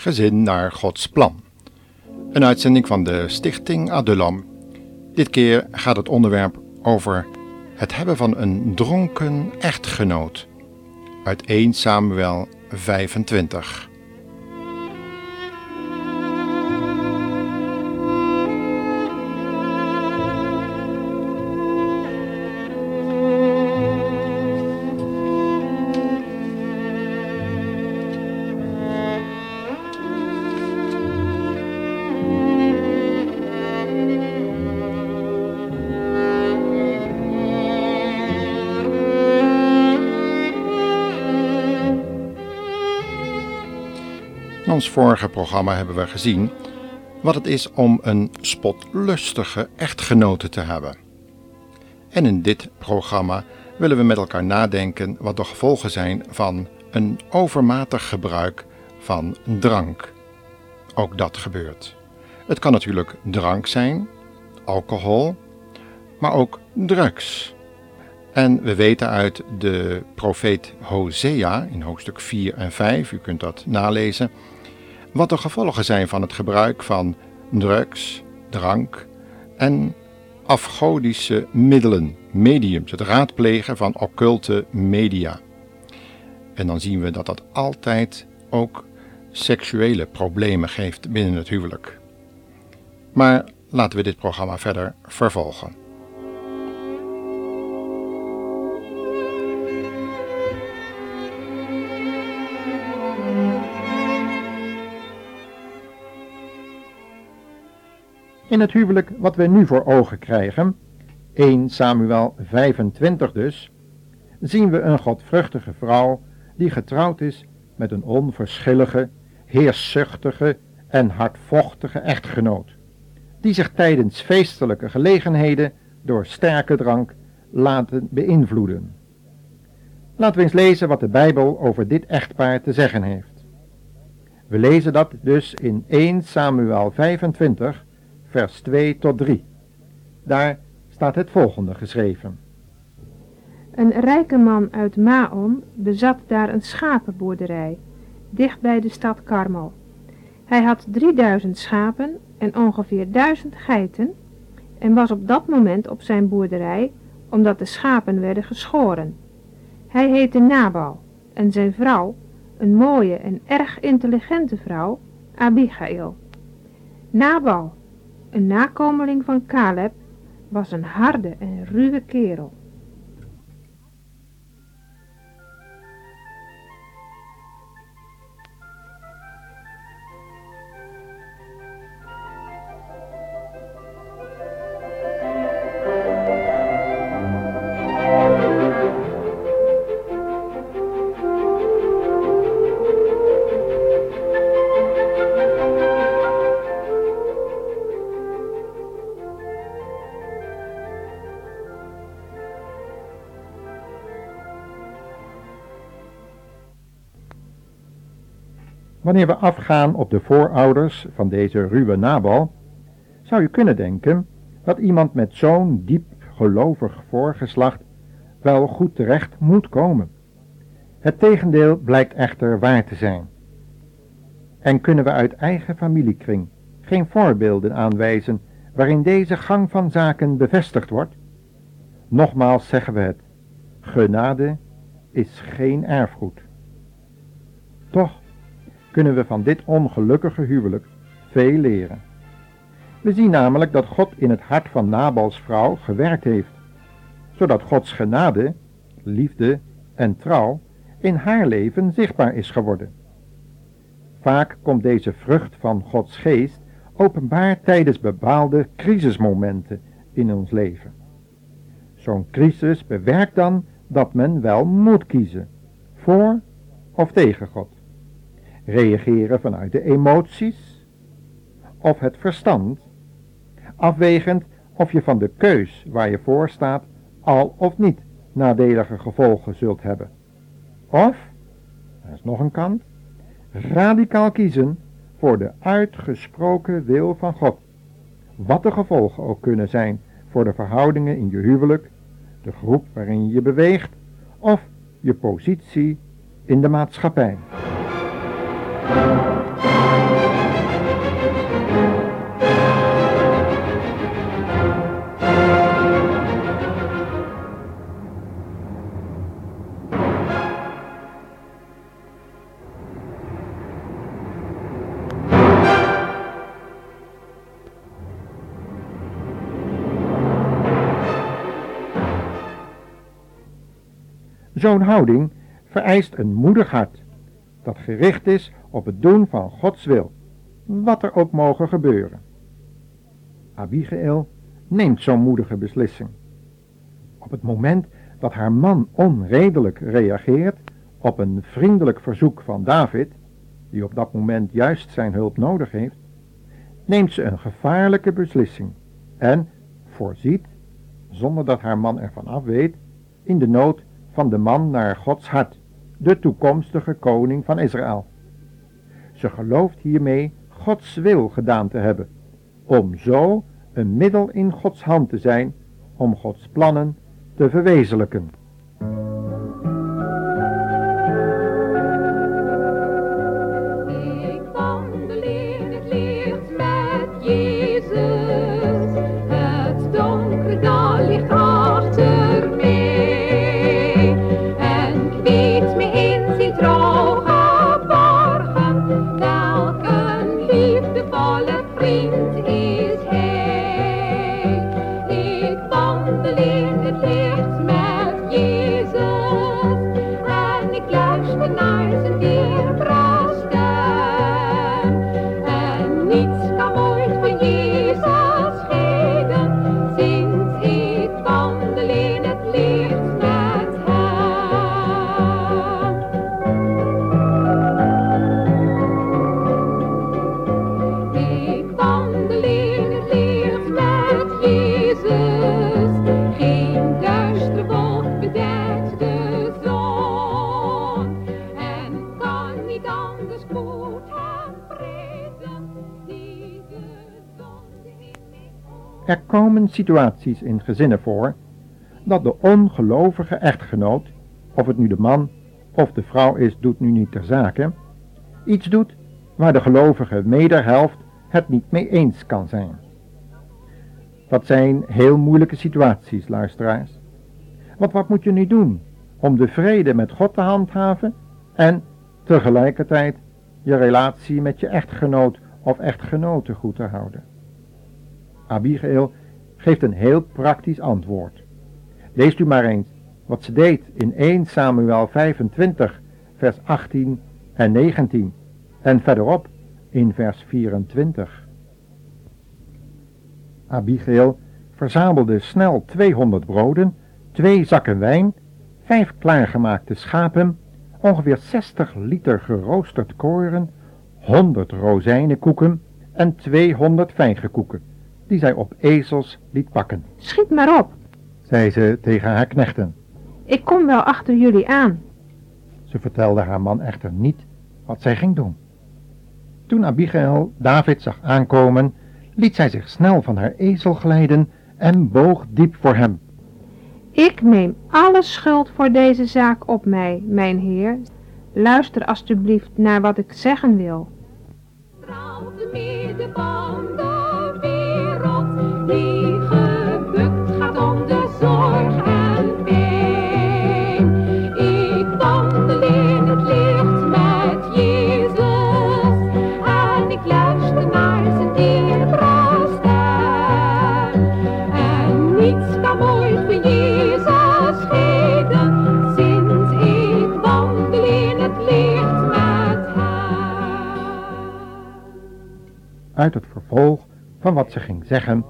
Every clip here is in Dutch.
Gezin naar Gods plan. Een uitzending van de Stichting Adulam. Dit keer gaat het onderwerp over het hebben van een dronken echtgenoot. Uit 1 Samuel 25. Ons vorige programma hebben we gezien wat het is om een spotlustige echtgenote te hebben. En in dit programma willen we met elkaar nadenken wat de gevolgen zijn van een overmatig gebruik van drank. Ook dat gebeurt. Het kan natuurlijk drank zijn, alcohol, maar ook drugs. En we weten uit de profeet Hosea in hoofdstuk 4 en 5, u kunt dat nalezen, wat de gevolgen zijn van het gebruik van drugs, drank en afgodische middelen, mediums, het raadplegen van occulte media. En dan zien we dat dat altijd ook seksuele problemen geeft binnen het huwelijk. Maar laten we dit programma verder vervolgen. In het huwelijk wat we nu voor ogen krijgen, 1 Samuel 25 dus, zien we een godvruchtige vrouw die getrouwd is met een onverschillige, heerszuchtige en hardvochtige echtgenoot, die zich tijdens feestelijke gelegenheden door sterke drank laten beïnvloeden. Laten we eens lezen wat de Bijbel over dit echtpaar te zeggen heeft. We lezen dat dus in 1 Samuel 25, vers 2 tot 3. Daar staat het volgende geschreven. Een rijke man uit Maon bezat daar een schapenboerderij, dicht bij de stad Karmel. Hij had 3000 schapen en ongeveer 1000 geiten en was op dat moment op zijn boerderij omdat de schapen werden geschoren. Hij heette Nabal en zijn vrouw, een mooie en erg intelligente vrouw, Abigail. Nabal een nakomeling van Caleb, was een harde en ruwe kerel. Wanneer we afgaan op de voorouders van deze ruwe Nabal, zou je kunnen denken dat iemand met zo'n diep gelovig voorgeslacht wel goed terecht moet komen. Het tegendeel blijkt echter waar te zijn. En kunnen we uit eigen familiekring geen voorbeelden aanwijzen waarin deze gang van zaken bevestigd wordt? Nogmaals zeggen we het, genade is geen erfgoed. Toch kunnen we van dit ongelukkige huwelijk veel leren. We zien namelijk dat God in het hart van Nabals vrouw gewerkt heeft, zodat Gods genade, liefde en trouw in haar leven zichtbaar is geworden. Vaak komt deze vrucht van Gods geest openbaar tijdens bepaalde crisismomenten in ons leven. Zo'n crisis bewerkt dan dat men wel moet kiezen, voor of tegen God reageren vanuit de emoties of het verstand, afwegend of je van de keus waar je voor staat al of niet nadelige gevolgen zult hebben. Of, er is nog een kant, radicaal kiezen voor de uitgesproken wil van God. Wat de gevolgen ook kunnen zijn voor de verhoudingen in je huwelijk, de groep waarin je je beweegt of je positie in de maatschappij. Zo'n houding vereist een moedig hart dat gericht is op het doen van Gods wil, wat er ook mogen gebeuren. Abigail neemt zo'n moedige beslissing. Op het moment dat haar man onredelijk reageert op een vriendelijk verzoek van David, die op dat moment juist zijn hulp nodig heeft, neemt ze een gevaarlijke beslissing en voorziet, zonder dat haar man ervan af weet, in de nood van de man naar Gods hart, de toekomstige koning van Israël. Ze gelooft hiermee Gods wil gedaan te hebben, om zo een middel in Gods hand te zijn om Gods plannen te verwezenlijken. Er komen situaties in gezinnen voor dat de ongelovige echtgenoot, of het nu de man of de vrouw is, doet nu niet ter zake, iets doet waar de gelovige mederhelft het niet mee eens kan zijn. Dat zijn heel moeilijke situaties, luisteraars. Want wat moet je nu doen om de vrede met God te handhaven en tegelijkertijd je relatie met je echtgenoot of echtgenote goed te houden? Abigail geeft een heel praktisch antwoord. Leest u maar eens wat ze deed in 1 Samuel 25, vers 18 en 19 en verderop in vers 24. Abigail verzamelde snel 200 broden, twee zakken wijn, vijf klaargemaakte schapen, ongeveer 60 liter geroosterd koren, 100 rozijnenkoeken en 200 vijgenkoeken die zij op ezels liet pakken. Schiet maar op, zei ze tegen haar knechten. Ik kom wel achter jullie aan. Ze vertelde haar man echter niet wat zij ging doen. Toen Abigail David zag aankomen, liet zij zich snel van haar ezel glijden en boog diep voor hem. Ik neem alle schuld voor deze zaak op mij, mijn heer. Luister alstublieft naar wat ik zeggen wil. Uit het vervolg van wat ze ging zeggen,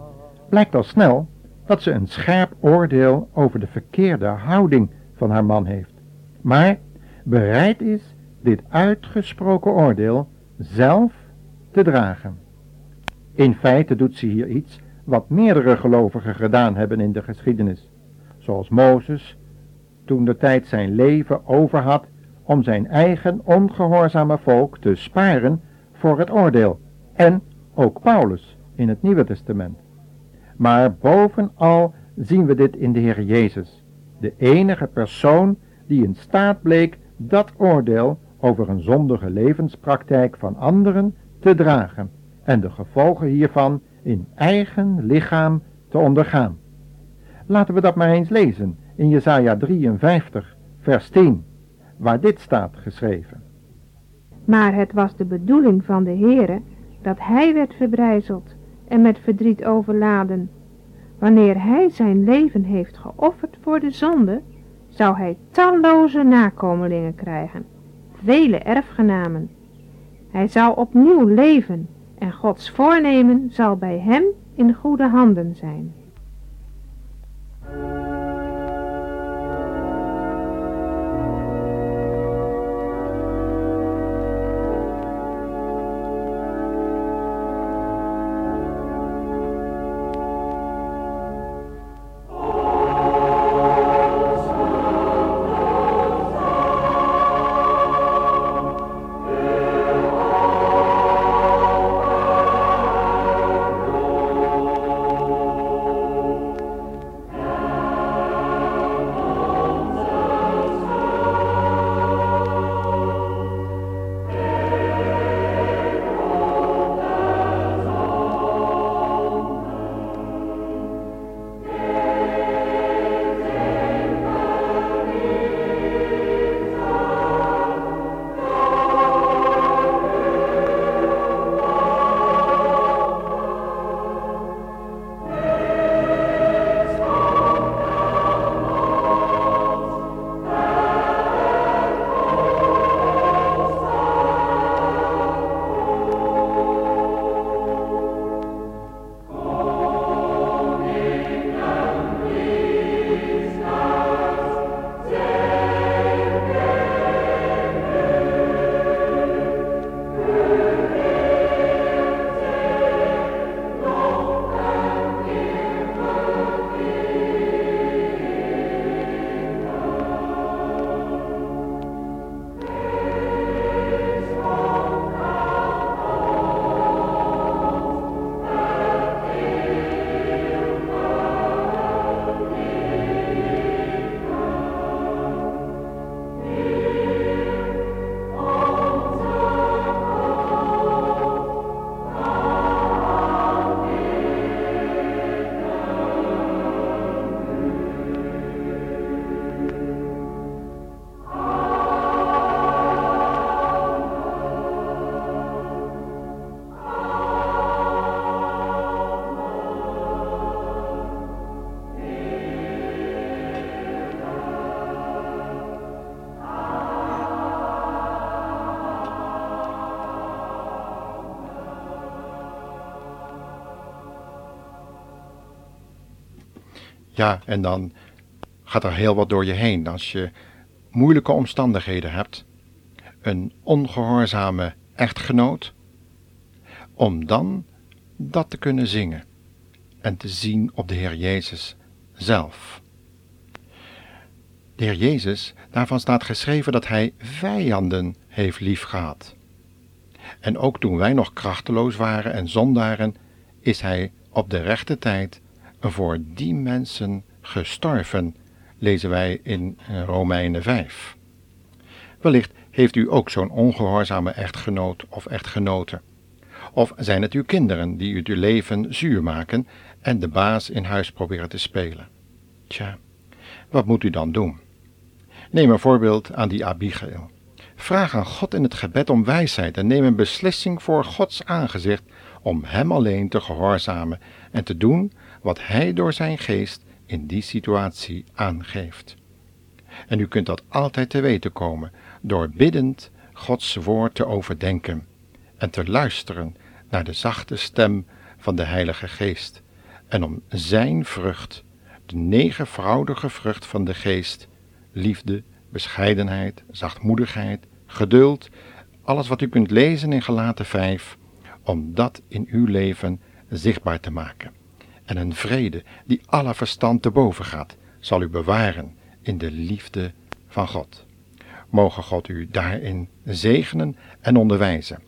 blijkt al snel dat ze een scherp oordeel over de verkeerde houding van haar man heeft, maar bereid is dit uitgesproken oordeel zelf te dragen. In feite doet ze hier iets wat meerdere gelovigen gedaan hebben in de geschiedenis, zoals Mozes toen de tijd zijn leven over had om zijn eigen ongehoorzame volk te sparen voor het oordeel en ook Paulus in het Nieuwe Testament. Maar bovenal zien we dit in de Heer Jezus, de enige persoon die in staat bleek dat oordeel over een zondige levenspraktijk van anderen te dragen en de gevolgen hiervan in eigen lichaam te ondergaan. Laten we dat maar eens lezen in Jesaja 53, vers 10, waar dit staat geschreven. Maar het was de bedoeling van de Heere dat hij werd verbrijzeld en met verdriet overladen. Wanneer hij zijn leven heeft geofferd voor de zonde, zou hij talloze nakomelingen krijgen, vele erfgenamen. Hij zal opnieuw leven en Gods voornemen zal bij hem in goede handen zijn. Ja, en dan gaat er heel wat door je heen. Als je moeilijke omstandigheden hebt, een ongehoorzame echtgenoot, om dan dat te kunnen zingen en te zien op de Heer Jezus zelf. De Heer Jezus, daarvan staat geschreven dat Hij vijanden heeft liefgehad. En ook toen wij nog krachteloos waren en zondaren, is Hij op de rechte tijd voor die mensen gestorven, lezen wij in Romeinen 5. Wellicht heeft u ook zo'n ongehoorzame echtgenoot of echtgenote. Of zijn het uw kinderen die u uw leven zuur maken en de baas in huis proberen te spelen? Tja, wat moet u dan doen? Neem een voorbeeld aan die Abigail. Vraag aan God in het gebed om wijsheid en neem een beslissing voor Gods aangezicht om Hem alleen te gehoorzamen en te doen wat Hij door Zijn geest in die situatie aangeeft. En u kunt dat altijd te weten komen door biddend Gods woord te overdenken en te luisteren naar de zachte stem van de Heilige Geest en om Zijn vrucht, de negenvoudige vrucht van de Geest, liefde, bescheidenheid, zachtmoedigheid, geduld, alles wat u kunt lezen in Gelaten 5, om dat in uw leven zichtbaar te maken. En een vrede die alle verstand te boven gaat, zal u bewaren in de liefde van God. Mogen God u daarin zegenen en onderwijzen